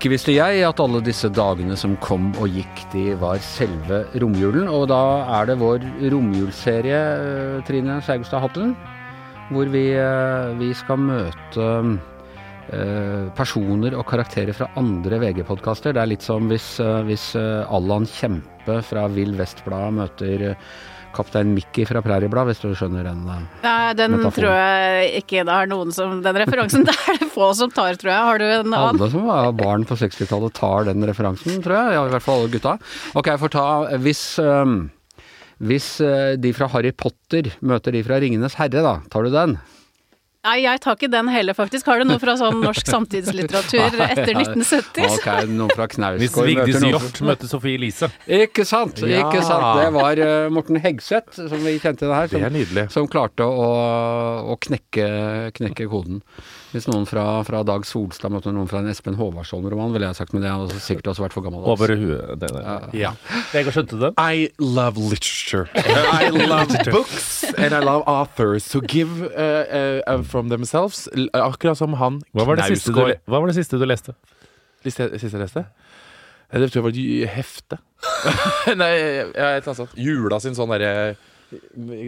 Ikke visste jeg at alle disse dagene som kom og gikk, de var selve romjulen. Og da er det vår romjulsserie, eh, Trine Saugstad Hatlen, hvor vi, eh, vi skal møte eh, personer og karakterer fra andre VG-podkaster. Det er litt som hvis, hvis Allan Kjempe fra Vill Vest-bladet møter Kaptein Mickey fra Prærieblad, hvis du skjønner den. eh. Nei, den metaforen. tror jeg ikke det er noen som Den referansen det er det få som tar, tror jeg. Har du en annen? Alle som var barn på 60-tallet tar den referansen, tror jeg. Ja, I hvert fall alle gutta. Ok, jeg får ta Hvis, um, hvis øh, de fra Harry Potter møter de fra Ringenes herre, da. Tar du den? Nei, jeg tar ikke den heller, faktisk. Har du noe fra sånn norsk samtidslitteratur etter 1970? Ok, noen fra Hvis Knausgård Vigdis møter noen Hjorth møtte Sofie Elise. Ikke sant, Ja. ikke sant. Det var øh, Morten Hegseth, som vi kjente det her, er som, det som klarte å, å knekke, knekke koden. Hvis noen fra, fra Dag Solstad møtte noen fra en Espen Håvardsson-roman, ville jeg sagt, men det hadde sikkert også vært for gammel. Over huet. Det, der. Ja. Vegard, skjønte du den? I love literature. I love books, and I love authors who give uh, uh, from themselves. Akkurat som han Hva var det, siste du, hva var det siste du leste? Siste, siste jeg leste? Det tror jeg var et hefte. Nei, jeg, jeg, jeg, sånt. Jula sin sånn derre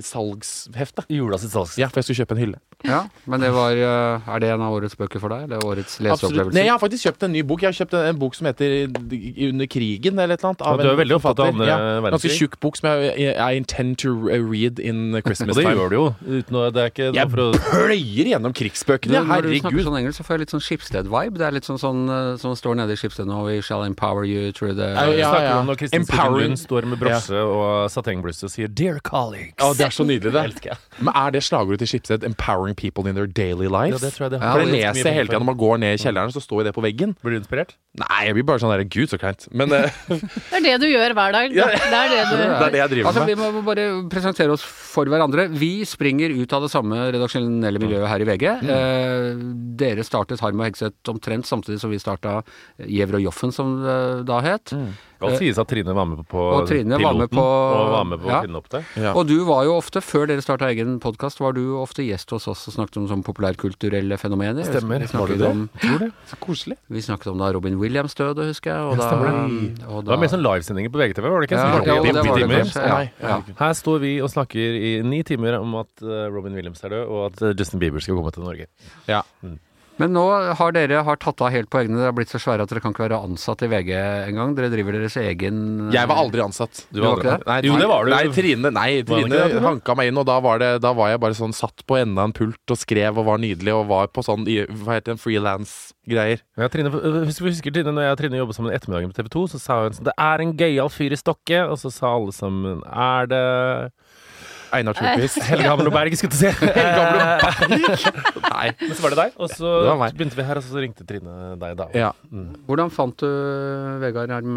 salgshefte. Jula sitt salgs. Ja, for jeg skulle kjøpe en hylle. Ja, men det var øh, Er det en av årets bøker for deg? Eller årets leseopplevelse? Nei, jeg har faktisk kjøpt en ny bok. Jeg har kjøpt en, en bok som heter Under krigen, eller et eller annet. Ja, du er veldig opptatt av andre Ja, Ganske tjukk bok som jeg, I intend to read in Christmas Og det time. gjør du jo. Uten å, det er ikke Jeg å pløyer gjennom Du, Herregud når du snakker sånn engelsk, så får jeg litt sånn Schibsted-vibe. Det er litt sånn sånn øh, som står nede i Schibsted nå. We shall empower you through the Ja, ja, ja. snakker om når Kristin med brosje og satengbluse og sier 'Dear colleagues'. Å, det er så nydelig, det. Men er det slagordet til Schibsted 'empowering people in their daily lives'? Ja, det tror jeg det Ja, For det leser jeg hele tida når man går ned i kjelleren, så står jo det på veggen. Blir du inspirert? Nei, jeg blir bare sånn der Gud, så kleint. Men eh, Det er det du gjør hver dag. Ja. Det er det du det er det jeg driver Altså, Vi må bare presentere oss for hverandre. Vi springer ut av det samme redaksjonelle miljøet her i VG. Mm. Eh, dere startet Harm og Hegseth omtrent samtidig som vi starta Gjever og Joffen, som det da het. Mm. Skal sies at Trine var med på, på Og Trine var med piloten, på- og var med på ja. å finne opp det. Ja. Og du var jo ofte, før dere starta egen podkast, var du ofte gjest hos oss og snakket om sånn populærkulturelle fenomener. Stemmer. Vi Var du det? om, Tror det. Så koselig. vi snakket om da Robin Williams døde, husker jeg. Og da, stemmer og Det var mer sånn livesendinger på VGTV, var det ikke? ja, Som ja, det var det kanskje. Ja, ja. Her står vi og snakker i ni timer om at eh, Robin Williams er død, og at eh, Justin Bieber skal komme til Norge. Ja. Men nå har dere har tatt av helt på egne. Dere har blitt så svære at dere kan ikke være ansatt i VG engang. Dere driver deres egen Jeg var aldri ansatt. Du var var ikke det? Nei, Jo, det var du. Nei, Trine, nei, Trine hanka meg inn, og da var, det, da var jeg bare sånn satt på enden en pult og skrev og var nydelig og var på sånn hva heter det, frilans-greier. Ja, Trine, hvis du husker Trine, når jeg og Trine jobbet sammen ettermiddagen på TV 2, så sa hun sånn Det er en gøyal fyr i Stokke. Og så sa alle sammen Er det Einar Tørnquist. Helge Hamloberg, skulle jeg til å si. Nei. Men så var det deg, og så begynte vi her, og så ringte Trine deg da. Ja. Hvordan fant du Vegard Harm,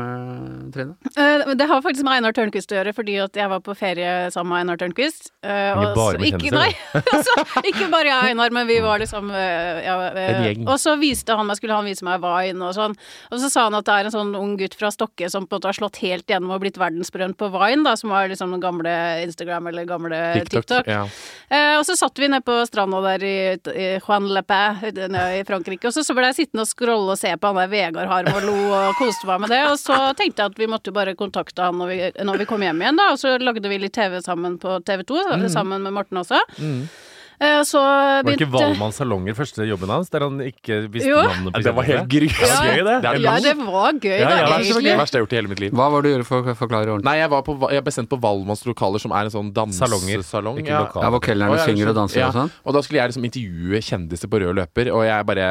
Trine? Eh, Det har faktisk med Einar Tørnquist å gjøre, fordi at jeg var på ferie sammen med Einar Tørnquist. Eh, Ikke bare med ikke, kjendiser, Nei, altså, ikke bare jeg og Einar, men vi var liksom eh, ja, eh, En gjeng. Og så viste han meg, skulle han vise meg Vine og sånn. Og så sa han at det er en sånn ung gutt fra Stokke som på en måte har slått helt gjennom og blitt verdensberømt på Vine, da, som var liksom den gamle Instagram eller gamle TikTok. Ja. Eh, og så satt vi nede på stranda der i, i Juan Lepé i Frankrike, og så, så ble jeg sittende og scrolle og se på han der Vegard Harm og lo og koste meg med det. Og så tenkte jeg at vi måtte jo bare kontakte han når vi, når vi kom hjem igjen, da. Og så lagde vi litt TV sammen på TV 2, sammen med Morten også. Eh, og begynte... Var det ikke Valmann salonger første jobben hans, der han ikke visste Jo. navnet på Det var helt grusomt. Ja. Gøy, det. Det Ja, det var gøy, Ja, da, ja, det Det er så egentlig. verste jeg har gjort i hele mitt liv. Hva var det du gjorde for å forklare ordentlig? Nei, jeg, var på, jeg ble sendt på Valmanns lokaler, som er en sånn dansesalong. ja. Ja, hvor kelnerne synger og danser ja, og sånn? Og da skulle jeg liksom intervjue kjendiser på rød løper, og jeg bare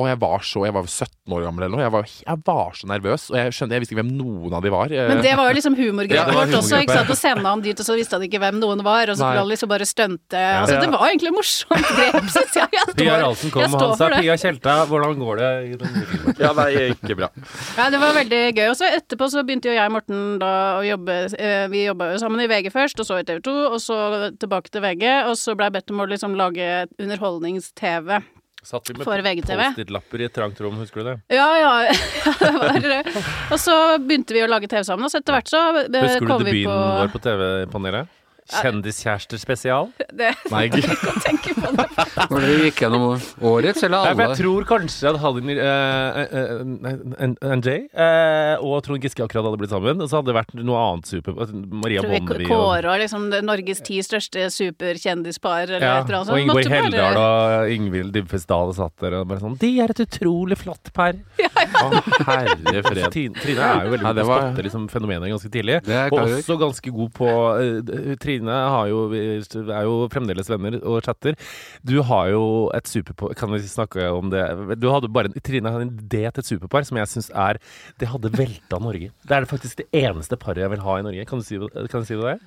Og jeg var så Jeg var 17 år gammel eller noe. Jeg var, jeg var så nervøs, og jeg skjønte Jeg visste ikke hvem noen av de var. Men det var jo liksom Ja, humorgrepet vårt også. ikke sant? Å sende han dit, og så visste han ikke hvem noen var, og så skulle han liksom bare stunte. Altså, Ja. det var egentlig morsomt grep, syns jeg. Jeg Pia Ralsen kom, og han sa. Pia Tjelta, hvordan går det i den? Ja, nei, ikke bra. Ja, det var veldig gøy. Og så etterpå så begynte jo jeg og Morten da å jobbe eh, Vi jobba jo sammen i VG først, og så i TV 2, og så tilbake til VG. Og så ble jeg bedt om å liksom lage underholdnings-TV. Satt vi med Post-it-lapper i et trangt rom, husker du det? Ja, ja. det var, det. og så begynte vi å lage TV sammen, og så etter hvert så eh, Husker du debuten på vår på TV-panelet? Kjendiskjærester spesial? Det Nei, jeg kan tenke på det. Når dere gikk gjennom årets, eller Nei, alle? jeg tror kanskje at Halin uh, NJ eh, og Trond Giske akkurat hadde blitt sammen. Og så hadde det vært noe annet super. Maria Bonnevie og kåra liksom Norges ti største superkjendispar eller ja, et eller annet og Ingvild Heldal og Ingvild Dybfest Dahl satt der og bare sånn De er et utrolig flott par. Å, herre fred. Trine, Trine er jo veldig god på til å spotte liksom, fenomenet ganske tidlig. Og også ganske god på eh, Trine har jo, er jo fremdeles venner og chatter. Du har jo et superpar Kan vi snakke om det? Du hadde bare, Trine har en idé til et superpar som jeg syns er Det hadde velta Norge. Det er faktisk det eneste paret jeg vil ha i Norge. Kan du si, kan du si det?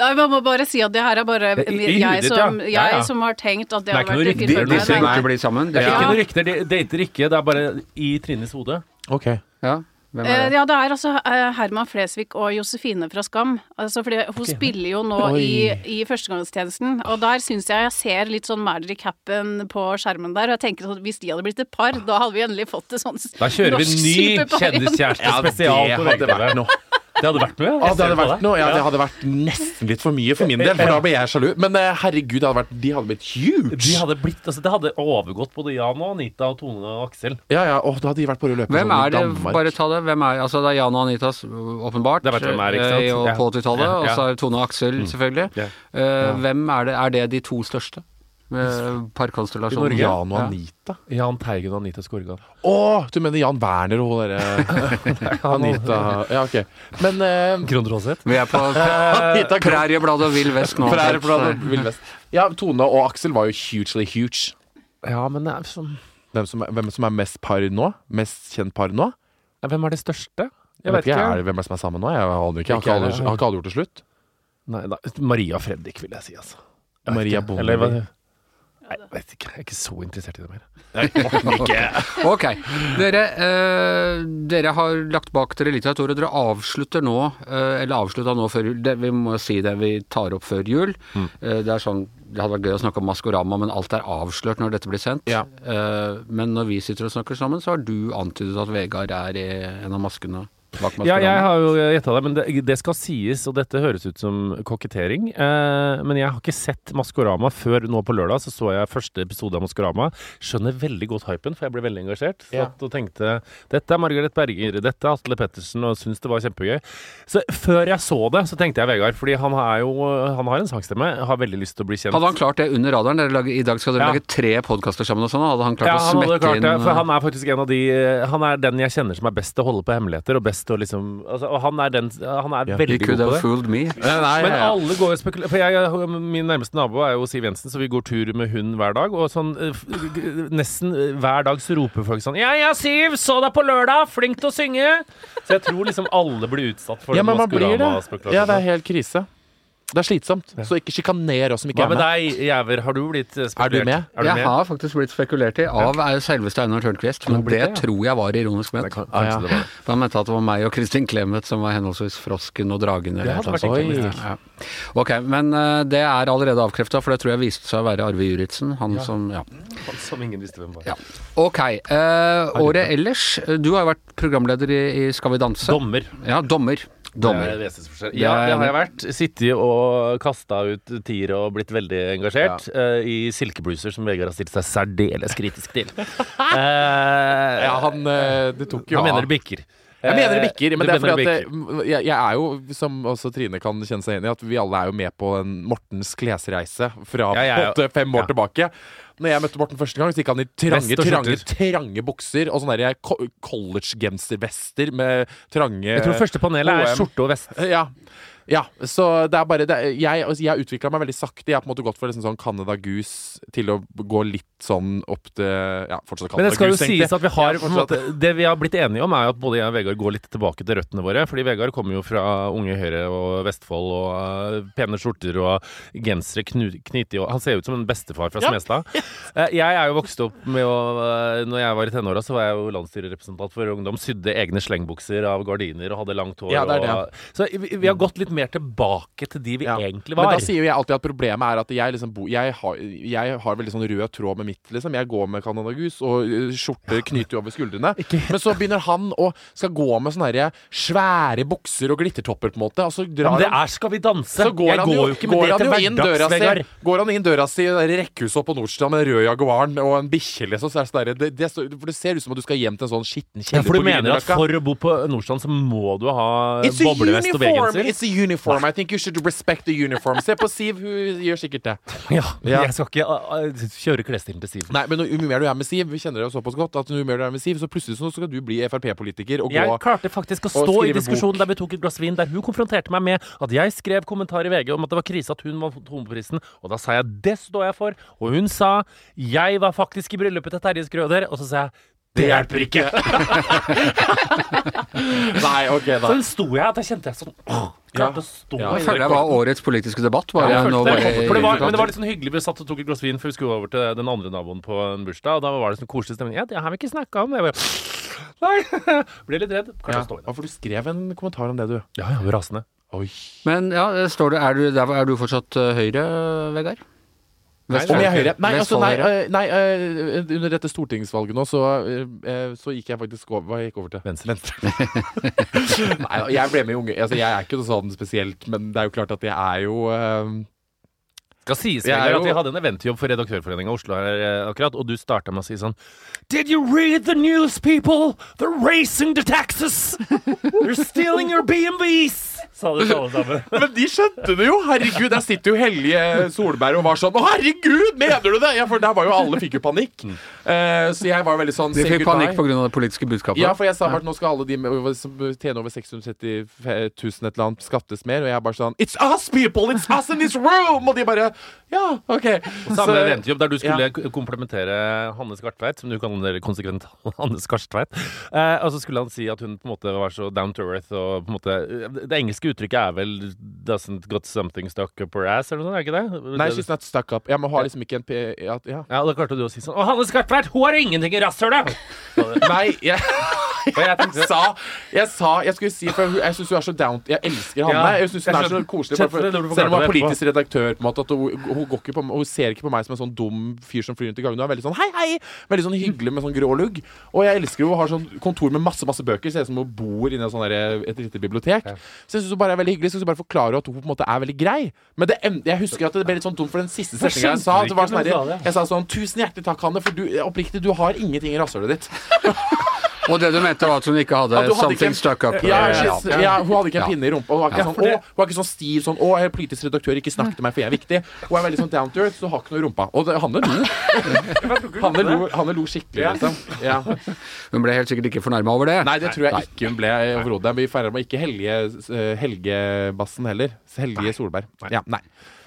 Nei, man må bare si at det her er bare jeg, hudet som, jeg Ja, ja. som har tenkt at det Det er har vært riktig, De, er noe vil ikke bli sammen? Det er ikke, ikke noe rykter, de dater ikke. Det er bare i Trines hode. Ok. ja, hvem Eh, er det? Ja, det er altså eh, Herman Flesvig og Josefine fra Skam. Altså, fordi hun spiller jo nå Oi. i, i Førstegangstjenesten, og der syns jeg jeg ser litt sånn Magic Happen på skjermen der. Og jeg tenker at hvis de hadde blitt et par, da hadde vi endelig fått et sånt Da kjører vi ny superpar igjen. kjendiskjæreste Ja, det spesial på hadde VGTV. vært noe. Det hadde vært noe, ja. Det hadde vært noe. Ja, det hadde vært nesten litt for mye for min del, for da ble jeg sjalu. Men eh, herregud, det hadde vært, de hadde blitt huge. De hadde blitt, altså Det hadde overgått både Jan og Anita og Tone og Aksel. Ja, ja, og da hadde de vært på rød løper Hvem er det? Bare ta det. Hvem er Altså, det er Jan og Anita, åpenbart. Det hvem er, ikke sant? eh, og Ja. På 80-tallet. Ja, Og så er det Tone og Aksel, selvfølgelig. Ja. Eh, Hvem er det? Er det de to største? Med parkonstellasjonen? I Norge? Jan og Ja. Anita. Jan Teigen og Anita Skorgan. Å, du mener Jan Werner og hun derre Anita Ja, ok. Men eh, Grond Roseth. Vi er på Anita Præriebladet og Vill Vest nå. Præriebladet og Vill Vest. Ja, Tone og Aksel var jo hugely huge. Ja, men det er sånn Hvem som, er, hvem som er mest par nå? Mest kjent par nå? Hvem er det største? Jeg vet ikke, er det Hvem er det som er sammen nå? Jeg aner ikke. Har Ikke alle, har ikke alle gjort det slutt? Nei, da, Maria Fredrik, vil jeg si, altså. Jeg Maria ikke. Eller hva- Bonnevie. Nei, jeg vet ikke. Jeg er ikke så interessert i det mer. Ok. Dere, eh, dere har lagt bak dere litt av et år, og dere avslutter nå, eh, eller avslutta nå før jul. Det, vi må si det vi tar opp før jul. Mm. Eh, det er sånn Det hadde vært gøy å snakke om Maskorama, men alt er avslørt når dette blir sendt. Ja. Eh, men når vi sitter og snakker sammen, så har du antydet at Vegard er en av maskene. Ja, jeg har jo gjetta det, men det, det skal sies, og dette høres ut som kokettering. Eh, men jeg har ikke sett Maskorama før nå på lørdag. Så så jeg første episode av Maskorama. Skjønner veldig godt hypen, for jeg ble veldig engasjert. Ja. Satt og tenkte dette er Margaret Berger, dette er Atle Pettersen, og syns det var kjempegøy. Så før jeg så det, så tenkte jeg Vegard, fordi han er jo Han har en sangstemme, har veldig lyst til å bli kjent. Hadde han klart det under radaren? Lager, I dag skal dere Ja. lage tre podkaster sammen og sånn. Hadde han klart Ja, han hadde smette klart inn det, for han er faktisk en av de Han er den jeg kjenner som er best til å holde på hemmeligheter, og best til og liksom altså, Og han er den Han er Ja. Veldig god på det. fooled me. Nei, Men ja, ja. alle går og spekulerer For jeg, min nærmeste nabo er jo Siv Jensen, så vi går tur med hund hver dag. Og sånn eh, nesten eh, hver dag så roper folk sånn Ja, ja, Siv, så deg på lørdag! Flink til å synge! Så jeg tror liksom alle blir utsatt for ja, den men man blir det. Maskorama-spekulasjonen. Ja, det er helt krise. Det er slitsomt. Så ikke sjikaner oss som ikke Hva er med med. deg, Jæver? Har du blitt spekulert? Er du med? Er du Jeg med? har faktisk blitt spekulert i av er selveste Einar Tørnquist, men det det, ja. tror jeg var ironisk ment. Kan- Ah, ja. Det var. Han mente at det var meg og Kristin Clemet som var henholdsvis Frosken og Dragen. Eller Det hadde vært annet hyggelig. sånt. Ja, ja. Ok, men uh, det er allerede avkrefta, for det tror jeg viste seg å være Arve Juritzen. Han som Ja. Han Som ingen visste hvem var. Ja. Ok. Uh, året ellers eh, Du har jo vært programleder i, i Skal vi danse. Dommer. Ja, dommer. Det er vesensforskjell. Ja, det har jeg vært. Sittet og kasta ut tiere og blitt veldig engasjert eh, i silkebluser, som Vegard har stilt seg særdeles kritisk til. uh, Ja, han eh, Det tok jo han av. mener det bikker. Jeg mener det bikker, men det er fordi at det, jeg, jeg er jo, som også Trine kan kjenne seg igjen i, at vi alle er jo med på en Mortens klesreise fra Ja, ja, ja. fem år tilbake. Når jeg møtte Morten første gang, så gikk han i trange, trange, trange bukser og sånne collegegenservester med trange Jeg tror første panelet er skjorte og vest. Ja. Ja. Så det er bare det, er- Jeg, altså, jeg har utvikla meg veldig sakte. Jeg har på en måte gått fra liksom sånn Canada Goose til å gå litt sånn opp til Ja, fortsatt Canada Men det skal jo Goose, sies at vi har Ja, fortsatt. måte, Det vi har blitt enige om, er at både jeg og Vegard går litt tilbake til røttene våre. Fordi Vegard kommer jo fra Unge Høyre og Vestfold og uh, pene skjorter og gensere knyttet og Han ser ut som en bestefar fra Ja. Smestad. Eh, jeg er jo vokst opp med å uh, Når jeg var i tenåra, så var jeg jo landsstyrerepresentant for ungdom. Sydde egne slengbukser av gardiner og hadde langt hår. Ja, det er det. Og, så vi, vi har gått litt mer tilbake til de vi Ja. egentlig Men da sier jo jeg alltid at problemet er at jeg liksom bo, jeg, har, jeg har veldig sånn rød tråd med mitt, liksom. Jeg går med Canada Goose, og uh, skjorter knyter over skuldrene. Men så begynner han å skal gå med sånne her svære bukser og glittertopper, på en måte. Og så drar men det er Skal vi danse. går jeg går jo, jo ikke med det til hverdags, Vegard. Går han inn døra si i rekkehuset på Nordstrand med den røde Jaguaren og en bikkje, liksom, så er det sånn derre det, det, er For det ser ut som at du skal hjem til en sånn skitten Ja, kjeller for du mener at for å bo på Nordstrand så må du ha boblevest og uniform! Uniform. I think you should respect the uniform. Se på Siv, hun gjør sikkert det. Ja, Ja. jeg skal ikke uh, kjøre klesstilen til Siv. Nei, men jo mer du er med Siv, vi kjenner deg såpass godt, at jo mer du er med Siv, så plutselig så skal du bli Frp-politiker og gå Jeg klarte faktisk å stå i diskusjonen bok. der vi tok et glass vin, der hun konfronterte meg med at jeg skrev kommentar i VG om at det var krise at hun vant homoprisen, og da sa jeg det står jeg for, og hun sa jeg var faktisk i bryllupet til Terje Skrøder, og så sa jeg det hjelper ikke. Nei, ok, Så da. den sto jeg at jeg kjente jeg sånn åh, Klarte å stå Ja, Jeg føler det var årets politiske debatt. Bare Ja, nå bare det var, men det var litt sånn hyggelig. Vi satt og tok et glass vin før vi skulle over til den andre naboen på en bursdag. Og da var det sånn koselig stemning. Ja, det har vi ikke snakka om. Jeg bare Nei! Ble litt redd. Kanskje Ja. stå i det. For du skrev en kommentar om det, du. Ja, ja, rasende. Oi. Men ja, står det, er, du, er du fortsatt uh, Høyre, Vegard? Jeg er høyre? Nei, altså, nei, nei øh, under dette stortingsvalget nå, så, øh, øh, så gikk jeg faktisk over Hva gikk jeg over til? Venstre. nei, jeg ble med i Unge Altså, jeg er ikke noe sånn spesielt, men det er jo klart at jeg er jo uh, Skal sies Jeg jo- at vi hadde en eventjobb for Redaktørforeninga Oslo her eh, akkurat, og du starta med å si sånn Did you read the news, people? They're racing to Texas! They're stealing your BMWs! Sa det til alle sammen. Men de skjønte det jo! Herregud, der sitter jo Hellige Solberg og var sånn Å, herregud, mener du det?! Ja, for der var jo alle fikk jo panikk. Uh, så jeg var veldig sånn De fikk panikk pga. det politiske budskapet? Ja, for jeg sa bare at nå skal alle de som tjener over 630 000 et eller annet skattes mer, og jeg bare sånn It's us, people! It's us in this room! Og de bare Ja, OK. Samme Så- der du skulle ja. komplementere Hanne Skartveit, som du kaller konsekvent Hanne Skartveit. Uh, og så skulle han si at hun på en måte var så down to earth og på en måte Det engelske uttrykket er vel 'doesn't got something stuck up her ass', eller noe sånt, er ikke det? Nei, she's not stuck up. Jeg må ha liksom ikke en p... Ja. ja. Ja, da klarte du å si sånn Å, Hanne Skartveit, hun har ingenting i rasshølet! Nei, jeg, Og jeg tenkte sa Jeg sa Jeg skulle si For jeg syns hun er så down Jeg elsker Hanne. Ja, jeg syns hun er så koselig. Selv om hun er politisk redaktør, på en måte. Hun, hun, ikke på, hun ser ikke på meg som en sånn dum fyr som flyr rundt i gangen. Hun er veldig sånn hei, hei! Veldig sånn hyggelig med sånn grå lugg. Og jeg elsker henne. Hun har sånn kontor med masse masse bøker. Ser ut som hun bor inni et lite bibliotek. Så jeg syns hun bare er veldig hyggelig. Så jeg skal bare forklare at hun på en måte er veldig grei. Men det, jeg husker at det ble litt sånn dumt for den siste setninga jeg sa. Det var sånn jeg sa sånn Tusen hjertelig takk, Hanne, for du oppriktig, du har ingenting i rasshølet ditt. Og det du mente var at hun ikke hadde hadde something ikke, stuck up? Ja, ja, hun hadde ikke en pinne i rumpa. Hun var ikke, Ja, sånn, å, hun var ikke sånn stiv sånn 'Å, jeg er politisk redaktør, ikke snakk til meg, for jeg er viktig'. Hun er veldig sånn down to earth, så har ikke noe i rumpa. Og det, Hanne lo. Hanne lo, skikkelig, liksom. Ja. Hun ble helt sikkert ikke fornærma over det. Nei, det tror jeg ikke hun ble overhodet. Vi feirer med ikke Helge eh, Helgebassen heller. Helge Solberg. Ja, nei.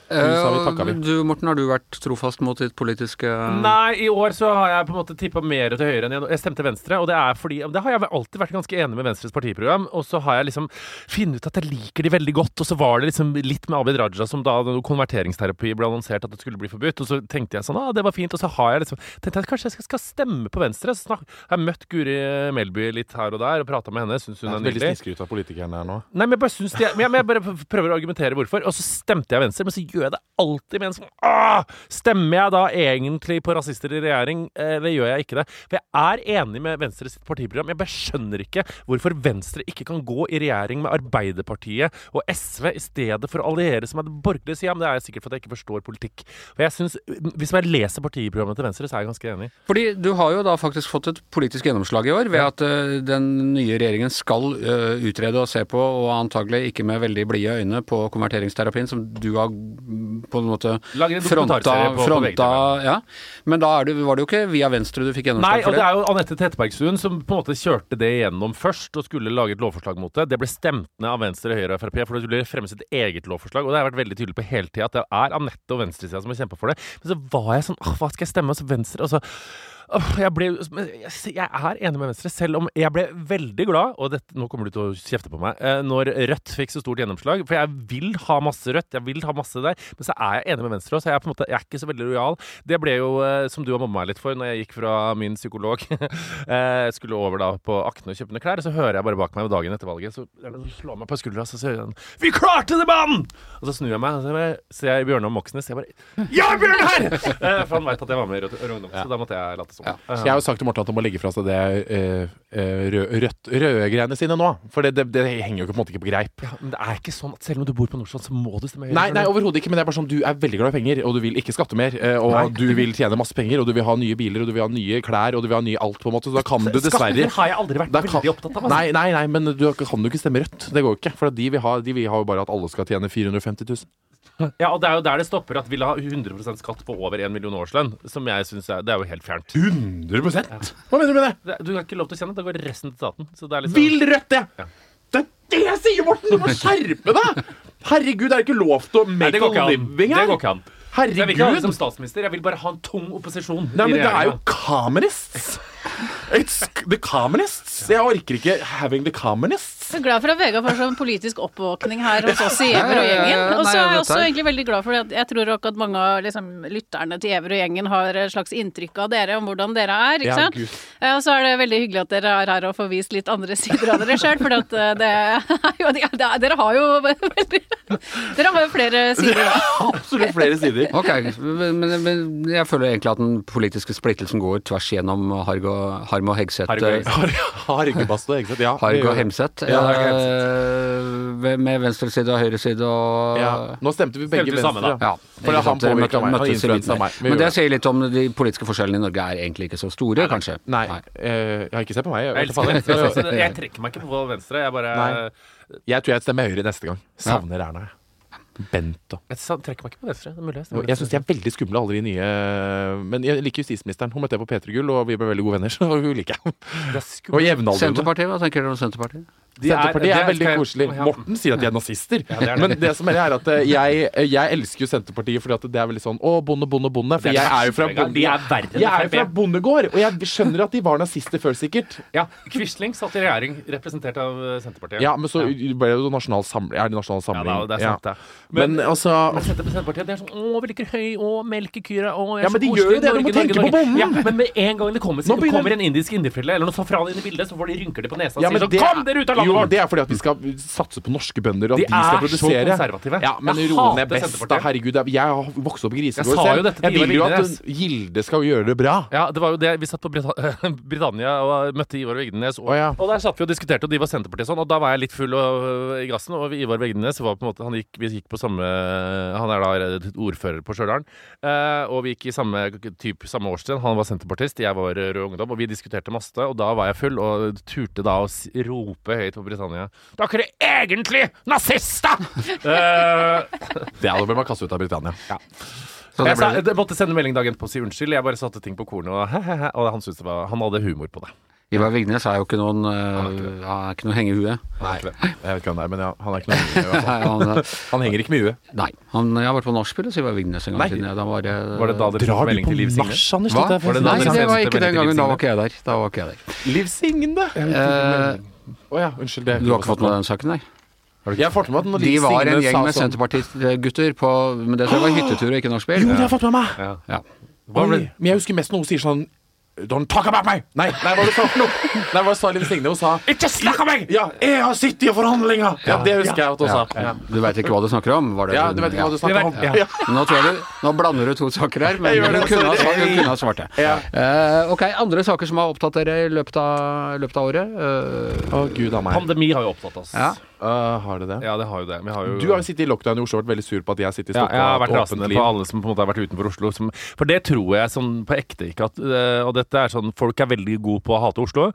Eh, takka. Du, Morten, har du vært trofast mot ditt politiske Nei, i år så har jeg på en måte tippa mer til høyre enn jeg Jeg stemte Venstre, og det er fordi Det har jeg alltid vært ganske enig med Venstres partiprogram, og så har jeg liksom funnet ut at jeg liker de veldig godt, og så var det liksom litt med Abid Raja som da konverteringsterapi ble annonsert at det skulle bli forbudt, og så tenkte jeg sånn ah, det var fint, og så har jeg liksom tenkte jeg at kanskje jeg skal, stemme på Venstre. Så snak, jeg har møtt Guri Melby litt her og der og prata med henne, syns hun er Veldig nydelig. sniskryt av politikerne her nå. Nei, men jeg bare de men jeg, men jeg bare prøver å argumentere hvorfor. Og så stemte jeg Venstre, men så gjør jeg det alltid med en sånn Åh! Stemmer jeg da egentlig på rasister i regjering, eller gjør jeg ikke det? For jeg er enig med Venstre sitt partiprogram. Jeg bare skjønner ikke hvorfor Venstre ikke kan gå i regjering med Arbeiderpartiet og SV i stedet for å alliere seg med den borgerlige sida. Men det er sikkert for at jeg ikke forstår politikk. For jeg synes, Hvis jeg leser partiprogrammet til Venstre, så er jeg ganske enig. Fordi du har jo da faktisk fått et politisk gjennomslag i år ved at uh, den nye regjeringen skal uh, utrede og se på, og antagelig ikke med veldig blide øyne, på konverteringsterapien, som du har på en måte en fronta, på- fronta ja. Men da det, var det jo ikke via Venstre du fikk gjennomslag for det Nei, og det? er jo Anette Trettebergstuen som på en måte kjørte det igjennom først og skulle lage et lovforslag mot det. Det ble stemt ned av Venstre, Høyre og Frp, for det skulle fremmes et eget lovforslag. Og det har jeg vært veldig tydelig på hele tida, at det er Anette og venstresida som har kjempa for det. Men så var jeg sånn Åh, hva skal jeg stemme? Så Venstre Og så jeg, ble, jeg, er enig med Venstre, selv om jeg ble veldig glad Og dette, nå kommer du til å kjefte på meg. eh, Når Rødt fikk så stort gjennomslag. For jeg vil ha masse Rødt, jeg vil ha masse der. Men så er jeg enig med Venstre også. Jeg er, på en måte, jeg er ikke så veldig lojal. Det ble jo, eh, som du har mobba meg litt for, når jeg gikk fra min psykolog Jeg Skulle over da på Akne og kjøpe noen klær, så hører jeg bare bak meg dagen etter valget, så slår slår meg på skuldra, så sier han 'Vi klarte det, mann!' Og så snur jeg meg, og så ser jeg Bjørnar Moxnes. Jeg bare 'Ja, Bjørnar!' Eh, For han veit at jeg var med i Rødt Ungdom, så da måtte jeg late som. Så Jeg har jo sagt til Morten at han må legge fra seg det uh, eh, rød, røde greiene sine nå. For det, det, det henger jo på en måte ikke på greip. Ja, men det er ikke sånn at selv om du bor på Nordstrand, så må du stemme Høyre. Nei, nei overhodet ikke. Men det er bare sånn du er veldig glad i penger, og du vil ikke skatte mer. eh, Og Nei. du vil tjene masse penger, og du vil ha nye biler, og du vil ha nye klær, og du vil ha nye alt, på en måte. Så da kan du dessverre Skatter har jeg aldri vært kan- veldig opptatt av. Altså. Nei, nei, nei, men du kan jo ikke stemme Rødt. Det går jo ikke. For de vil ha, de vil ha jo bare at alle skal tjene 450 000. Ja, og Det er jo der det stopper, at vi ha 100% skatt på over 1 million årslønn. Som jeg synes er Det er jo helt fjernt. 100% Hva mener du med det? Det- Du har ikke lov til å kjenne, da går resten til staten. Så det er liksom Vil Rødt det? Ja. Det er det jeg sier, Morten! Du må skjerpe deg! Herregud, er det ikke lov til å make a living her. Det går ikke an. Herregud! Jeg vil ikke ha det som statsminister. Jeg vil bare ha en tung opposisjon. Nei, men det er jo communists! It's the communists! Jeg orker ikke having the communists. Jeg er glad for at Vegard får sånn politisk oppvåkning her hos oss i Ja, Ever og gjengen. Og så er jeg også egentlig veldig glad for at jeg tror nok at mange av liksom, lytterne til Ever og gjengen har et slags inntrykk av dere, om hvordan dere er. ikke sant? Eh, Og så er det veldig hyggelig at dere er her og får vist litt andre sider av dere sjøl, for at eh, det er jo det- det- Dere har jo veldig Dere har jo flere sider. Absolutt flere sider. Ok, men, men, jeg føler egentlig at den politiske splittelsen går tvers gjennom Harg og, Harm og Hegseth. Harg og Hemseth? Ja, Harg og. Hemseth. Ja, eh, med venstreside og høyreside og Ja. Nå stemte vi begge Stemte venstre. sammen. Ja, For han påvirka meg, han møttes i influenset midten. meg. Men det sier litt om de politiske forskjellene i Norge er egentlig ikke så store, kanskje. Nei, Nei. jeg har ikke sett på meg. Jeg Jeg, Jeg trekker meg ikke på Venstre. Jeg bare Nei. jeg tror jeg stemmer Høyre neste gang. Savner Erna. jeg. Bent og Jeg trekker meg ikke på Venstre. Det er mulig jeg Jeg syns de er veldig skumle, alle de nye Men jeg liker justisministeren. Hun møtte jeg på P3 Gull, og vi ble veldig gode venner. Så hun liker jeg. Og jevnaldrende. Senterpartiet, hva tenker dere om Senterpartiet? De er- Senterpartiet er, er veldig jeg- koselig. Morten sier at de er nazister. Ja, det er det. Men det som er, er at eh, jeg, jeg elsker jo Senterpartiet fordi at det er veldig sånn Å, bonde, bonde, bonde. For jeg er jo fra bonde... Jeg er fra bondegård, og jeg skjønner at de var nazister før, sikkert. Ja, Quisling satt i regjering, representert av eh, Senterpartiet. Ja, men så ble det jo nasjonal samling. Er det nasjonal Ja, samling? Ja, det er sant, det. Men, Men, altså men Senterpartiet det er sånn Å, vi liker høy og melkekyra og Ja, men de gjør jo det, de må tenke på bonden. Ja, men med en gang det kommer, kommer en indisk indrefille eller noe safran inn i bildet, så får de rynker det på nesa og ja, sier sånn Kom er- dere ut av landet Jo, det er fordi at vi skal satse på norske bønder, og De at de skal produsere. De er så konservative. Ja, men Jeg ro ned best, da. Herregud, jeg har vokst opp i grisegård jo selv. dette til Jeg vil jo at Gilde skal gjøre det bra. Ja, det var jo det. Vi satt på Brita Britannia og møtte Ivar Vigdenes. Og, oh, ja. og der satt vi og diskuterte, og de var Senterpartiet sånn. Og da var jeg litt full og, øh, i gassen. Og Ivar Vigdenes var på en måte han gikk, Vi gikk på samme Han er da ordfører på Stjørdal. Eh, og vi gikk i samme, typ, samme årstid. Han var senterpartist, jeg var Rød Ungdom. Og vi diskuterte masse. Og da var jeg full, og turte da å rope høyt på Britannia Dere er egentlig nazister! Eh, Det hadde blitt man kastet ut av Britannia. Ja. jeg, sa, jeg måtte sende melding dagen etterpå og si unnskyld. Jeg bare satte ting på kornet, og, og han, det var, han hadde humor på det. Ivar Vignes er jo ikke noen uh, Han er ikke noe hengehue. Nei, jeg vet ikke hvem det er, men ja, han er ikke noe i hvert han, eh, Han henger ikke med huet. nei. Han, jeg har vært på nachspiel hos Ivar Vignes en gang Nei. siden. Jeg, da var, det, Var det da dere fikk melding på til Liv Signe? Var det Nei, det var ikke den gangen. Da var ikke jeg der. Da var ikke jeg der. Liv Signe! Eh, Å ja, unnskyld. Det du har ikke fått med deg den saken, nei? Jeg har fått med meg at når De Liv var Signe en gjeng sa med sånn Senterparti-gutter på Men det tror jeg var hyttetur og ikke nachspiel. Jo, det har jeg fått med meg! Ja. Ja. Hva ble- Oi, men jeg husker mest når hun sier sånn Don't talk about me! Nei, nei, hva du sa for noe? Nei, hva sa Liv Signe? Hun sa Ikke snakk om meg! Ja, jeg har sittet i forhandlinger! Ja, det husker jeg at hun sa. Ja. Du veit ikke hva du snakker om? Var det, Ja, du vet ikke hva du snakker om? Ja. Ja. Nå tror jeg du Nå blander du to saker her, men hun kunne, ha, hun kunne ha svart det. Ja. Eh, ok, andre saker som har opptatt dere i løpet av, løpet av året? Uh, Å, gud a meg. Pandemi har jo opptatt oss. ja. Øh, har det det? Ja, det har jo det. Har jo Du har jo sittet i lockdown i Oslo og vært veldig sur på at jeg sitter i ja, jeg har vært rasende på alle som på en måte har vært utenfor Oslo. Som, for det tror jeg sånn på ekte ikke at øh, Og dette er sånn Folk er veldig gode på å hate Oslo.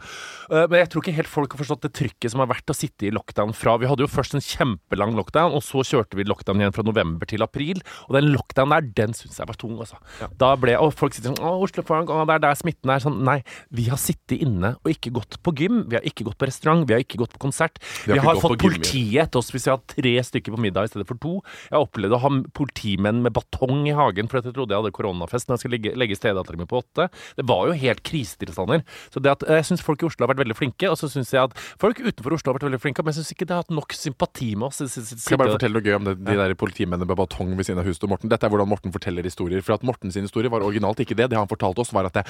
øh, men jeg tror ikke helt folk har forstått det trykket som har vært å sitte i lockdown fra Vi hadde jo først en kjempelang lockdown, og så kjørte vi lockdown igjen fra november til april. Og den lockdownen der, den syns jeg var tung, altså. Da ble Og folk sitter sånn Å, Oslo-folk, gang det er der smitten er. Sånn, nei. Vi har sittet inne og ikke gått på gym. Vi har ikke gått på restaurant. Vi har ikke gått på konsert. Vi har vi har fått politiet etter oss hvis jeg hadde tre stykker på middag i stedet for to. Jeg opplevde å ha politimenn med batong i hagen fordi jeg trodde jeg hadde koronafest når jeg skulle legge, legge stedattera mi på åtte. Det var jo helt krisetilstander. Så det at jeg syns folk i Oslo har vært veldig flinke, og så syns jeg at folk utenfor Oslo har vært veldig flinke, men jeg syns ikke det har hatt nok sympati med oss. Skal jeg bare fortelle noe gøy om det, de der politimennene med batong ved siden av huset til Morten? Dette er hvordan Morten forteller historier. For at Morten sin historie var originalt ikke det. Det han fortalte oss, var at jeg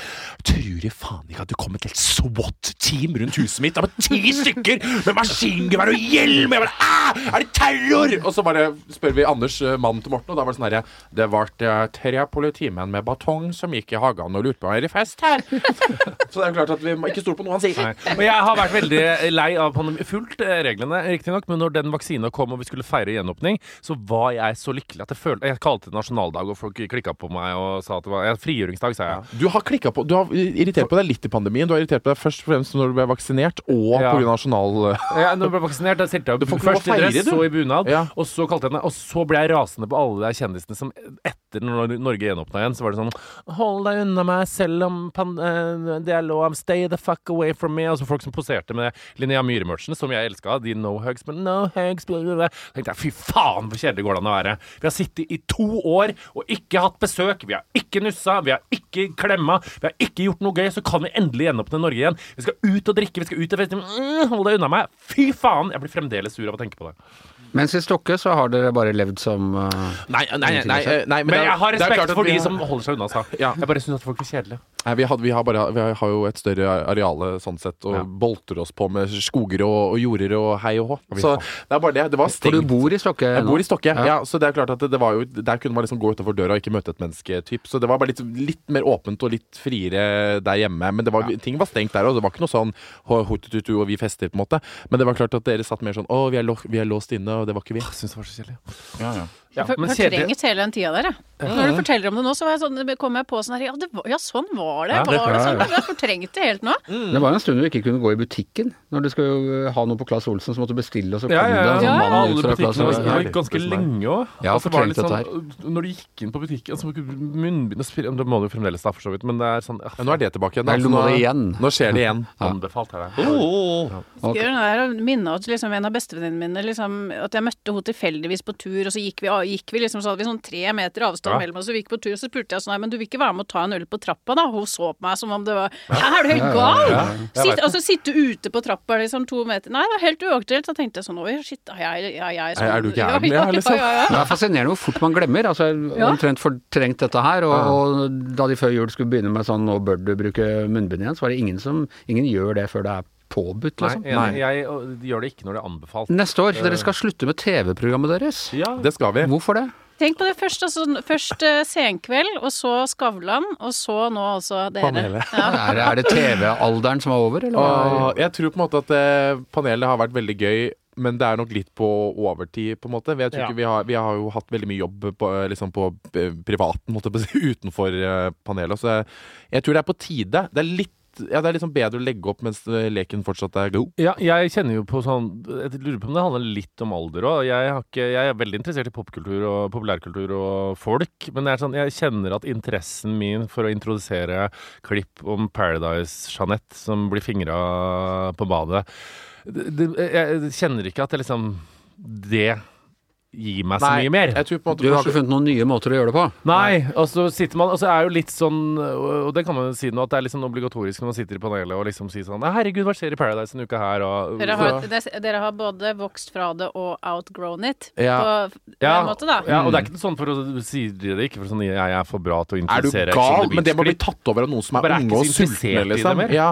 tror jeg faen ikke at det kom et helt SWAT-team rundt huset mitt. Det var ti stykker med maskingevær og hjelm! Jeg bare, Æ, er det terror?! Og så bare spør vi Anders, eh, mannen til Morten, og da var det sånn herre Det var eh, tre politimenn med batong som gikk i hagen og lurte på om det var fest her. så det er klart at vi må ikke stole på noe han sier. Nei. Og jeg har vært veldig lei av pandemi. Fulgt eh, reglene, riktignok, men når den vaksina kom og vi skulle feire gjenåpning, så var jeg så lykkelig at jeg følte Jeg kalte det nasjonaldag, og folk klikka på meg og sa at det var ja, frigjøringsdag, sa jeg. Du har klikket på Du har irritert på deg litt i pandemien. Du har irritert på deg først og fremst når du ble vaksinert, og Ja. pga. nasjonal... Ja, når du ble vaksinert, da stilte jeg opp først i dress, så i bunad, Ja. og så kalte jeg den Og så ble jeg rasende på alle de kjendisene som etter når Norge gjenåpna igjen, så var det sånn Hold deg unna meg, selv om pan eh, det er lov, stay the fuck away from me. Altså folk som poserte med Linnea Myhre-merchen, som jeg elska, de no hugs, but no hugs blah, blah, blah. Tenkte jeg fy faen, hvor kjedelig går det an å være. Vi har sittet i to år og ikke hatt besøk. Vi har ikke nussa, vi har ikke klemma, vi har ikke gjort noe gøy. Så kan vi endelig gjenåpne Norge igjen. Vi skal ut og drikke, vi skal ut og feste. Mm, hold deg unna meg. Fy faen! Jeg blir fremdeles sur av å tenke på det. Mens i Stokke så har dere bare levd som uh, Nei, nei, nei, nei, nei Men er- jeg har respekt for de har- som holder seg unna, sa. Ja. Jeg bare syns at folk er kjedelige. Nei, vi, had, vi, har bare, vi har jo et større areale sånn sett, og Ja. bolter oss på med skoger og, og jorder og hei og hå. Så det er bare det. Det var stengt. For du bor i Stokke Jeg nå? bor i Stokke, ja. Ja. Så det er klart at det, det var jo Der kunne man liksom gå utenfor døra og ikke møte et menneske, typ. Så det var bare litt, litt mer åpent og litt friere der hjemme. Men det var, ting var stengt der òg. Det var ikke noe sånn ho- hotututu og vi fester, på en måte. Men det var klart at dere satt mer sånn Å, vi er, lo vi er låst inne, og det var ikke vi. Jeg syns det var så kjedelig. Ja, ja. Ja, For, men fortrenget hele den tida der, jeg. Når du forteller om det nå, så var jeg sånn, kom jeg på sånn her Ja, det var, ja sånn var det. Ja, var det ja, sånn? ja. Jeg har fortrengt det helt nå. Det var en stund du ikke kunne gå i butikken. Når du skal jo ha noe på Claes Olsen, så måtte du bestille, og så kom Ja, ja, det en sånn mann ut Alle fra Claes butikkene Olsen. var Ja. ganske lenge òg. Ja, lenge så var det litt sånn Når du gikk inn på butikken, så må du munnbind og spille Det må du fremdeles, da, for så vidt, men det er sånn Ja, nå er det tilbake igjen. da. Nå nå, igjen. nå skjer det igjen. Anbefalt er det. Oh, oh, det og minne oss liksom en av bestevenninnene mine liksom, At jeg møtte henne tilfeldigvis på tur, og så gikk vi, gikk vi liksom så hadde vi sånn tre meter avstand Ja. mellom oss, og vi gikk på tur, og så spurte jeg sånn Nei, men du vil ikke være med å ta en øl på trappa, da? Hun så på meg som om det var Hæ, er du helt gal? Ja, Sitt, altså sitte ute på trappa liksom to meter Nei, det var helt uaktuelt. Så tenkte jeg sånn Oi, shit, er jeg, er jeg sånn Er du gæren? Ja, Ja, ja, liksom. ja, ja, Det er fascinerende hvor fort man glemmer. Altså, Omtrent fortrengt dette her. Og, og da de før jul skulle begynne med sånn 'nå bør du bruke munnbind igjen', så var det ingen som Ingen gjør det før det er påbudt, liksom. Nei, Jeg jeg, jeg gjør det ikke når det er anbefalt. Neste år. Dere skal slutte med TV-programmet deres. Ja. Det skal vi. Hvorfor det? Tenk på det først, altså, først eh, Senkveld, og så Skavlan, og så nå altså dere. Panelet. Er det, er det TV-alderen som er over, eller? Og jeg tror på en måte at eh, panelet har vært veldig gøy. Men det er nok litt på overtid, på en måte. Jeg tror Ja. ikke vi, har, vi har jo hatt veldig mye jobb på, eh, liksom på eh, privaten, måtte jeg si, utenfor eh, panelet. Så jeg, jeg tror det er på tide. Det er litt ja, det er liksom bedre å legge opp mens eh, leken fortsatt er god. Ja, jeg kjenner jo på sånn Jeg lurer på om det handler litt om alder òg. Jeg, jeg er veldig interessert i popkultur og populærkultur og folk, men sånn, jeg kjenner at interessen min for å introdusere klipp om Paradise-Jeanette som blir fingra på badet det, det, Jeg kjenner ikke at det liksom Det gir meg så Nei, mye mer. Jeg tror på en måte Du har ikke funnet noen nye måter å gjøre det på? Nei, og så sitter man Og så er jo litt sånn Og det kan man jo si nå, at det er litt sånn obligatorisk når man sitter i panelet og liksom sier sånn Herregud, hva skjer i Paradise denne uka her? Og, Dere har, det- dere har både vokst fra det og outgrown it, Ja. på, på Ja, en måte, da. Ja, og det er ikke sånn for å si det ikke for sånn jeg er for bra til å interessere Er du gal? Men det må bli tatt over av noen som er er unge og sultne liksom. mer. Ja.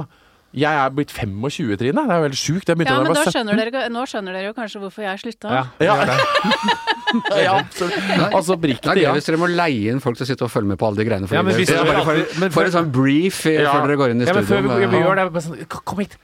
Jeg er blitt 25, Trine. Det er jo helt sjukt. Ja, men jeg var 17. skjønner dere, nå skjønner dere jo kanskje hvorfor jeg slutta. Ja, Ja. ja, absolutt. Altså, Det er gøy ja. hvis dere må leie inn folk til å sitte og følge med på alle de greiene. For Ja, men hvis Så dere bare for, for før- en sånn brief i- Ja. før dere går inn i Ja, men studio. før vi, gjør det, sånn, "Kom- hit,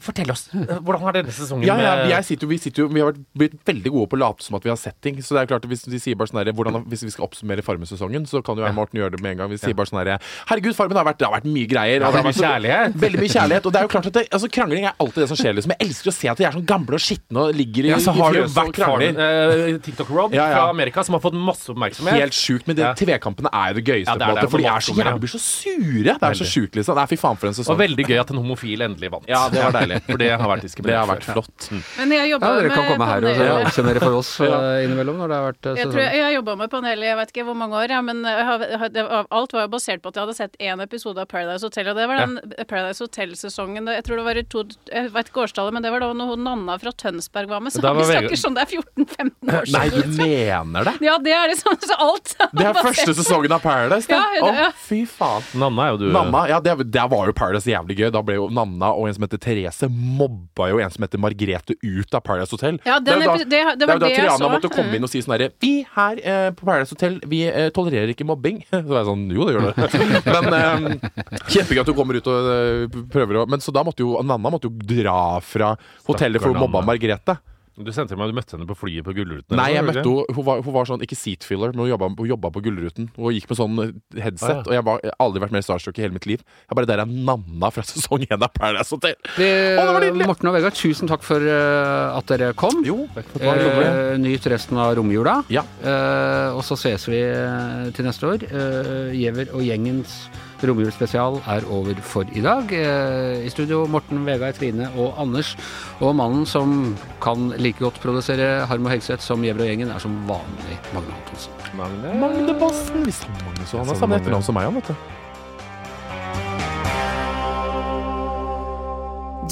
fortell oss. Hvordan har denne sesongen Ja, ja, med- jeg sitter vi, sitter vi har vært, blitt veldig gode på å late som at vi har sett ting. Så det er klart Hvis de sier bare sånn her, hvordan, Hvis vi skal oppsummere Farmen-sesongen, så kan jo jeg og Morten gjøre det med en gang. Vi sier bare sånn her Herregud, Farmen har vært, det har vært mye greier. Veldig Ja, det har mye vært kjærlighet. Veldig mye kjærlighet. Det er jo klart at det, altså, Krangling er alltid det som skjer. Liksom. Jeg elsker å se at de er sånn gamle og skitne og ligger i, Ja, så i har du fjøset og vært krangler. uh, TikTok-Rob Ja, ja. fra Amerika, som har fått masse oppmerksomhet. Helt sjukt, men Ja. TV-kampene er jo det gøyeste. Ja, det er på en måte, for de er så jævlig, blir så sure. Det er så sjukt, liksom. er fy faen for en sesong. Og veldig gøy at en homofil endelig vant. Ja, det var deilig. For det har vært Det har vært flott. Men jeg jobba Ja, dere med kan komme her og oppsummere for oss eh, innimellom når det har vært eh, Jeg, tror sesong. jeg, jeg har jobba med panel i jeg vet ikke hvor mange år, ja, men det var, alt var jo basert på at jeg hadde sett én episode av Paradise Hotel, og det var den Paradise Hotel-sesongen Jeg tror det var i to Jeg vet ikke årstallet, men det var da når Nanna fra Tønsberg var med. Så var vi snakker sånn det er 14-15 år siden. Nei, du mener det? Ja, det er liksom så alt. Det er første sesongen av Paradise, det. Ja, ja, Å, fy faen. Nanna er jo du Nanna, ja, det, det, var jo Paradise jævlig gøy. Da ble jo Nanna og en som heter Therese, mobba jo en som heter Margrethe ut av Paradise Hotel. Ja, den det, er jo epi- det- det var jo da det jeg Triana måtte komme inn og si sånn herre Vi her eh, på Paradise Hotel, vi eh, tolererer ikke mobbing. Så var jeg sånn Jo, det gjør det. Men eh, kjempegøy at du kommer ut og eh, prøver å Men så da måtte jo Nanna måtte jo dra fra hotellet for å mobba Margrethe. Du sendte meg, du møtte henne på flyet på Gullruten? Nei, jeg møtte henne hun, var- hun var sånn, ikke seat filler, men hun jobba, hun jobba på Gullruten. Og gikk med sånn eh, headset. Ah, ja. Og jeg, var, jeg har aldri vært mer starstruck i hele mitt liv. Jeg bare Der er Nanna fra sesong én av Paradise Hotel. Det, Å, det var nydelig! Morten og Vegard, tusen takk for uh, at dere kom. Jo, Eh, nyt resten av romjula. Ja. Uh, og så ses vi eh, til neste år. Eh, Giæver og gjengens romjulsspesial er over for i dag. Eh, I studio Morten, Vegard, Trine og Anders. Og mannen som kan like godt produsere Harm og Hegseth som Gjevre og gjengen, er som vanlig Magne Antonsen. Magne. Magne Bossen! Vi sa Magne, så han har samme etternavn som meg, han, vet du.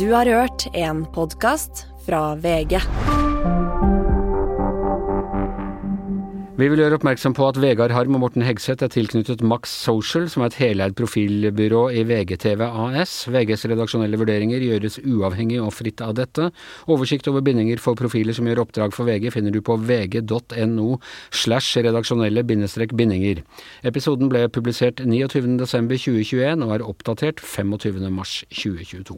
Du har hørt en podkast fra VG. Vi vil gjøre oppmerksom på at Vegard Harm og Morten Hegseth er tilknyttet Max Social, som er et heleid profilbyrå i VGTV AS. VGs redaksjonelle vurderinger gjøres uavhengig og fritt av dette. Oversikt over bindinger for profiler som gjør oppdrag for VG finner du på vg.no slash redaksjonelle bindestrek bindinger. Episoden ble publisert 29.12.2021 og er oppdatert 25.3.2022.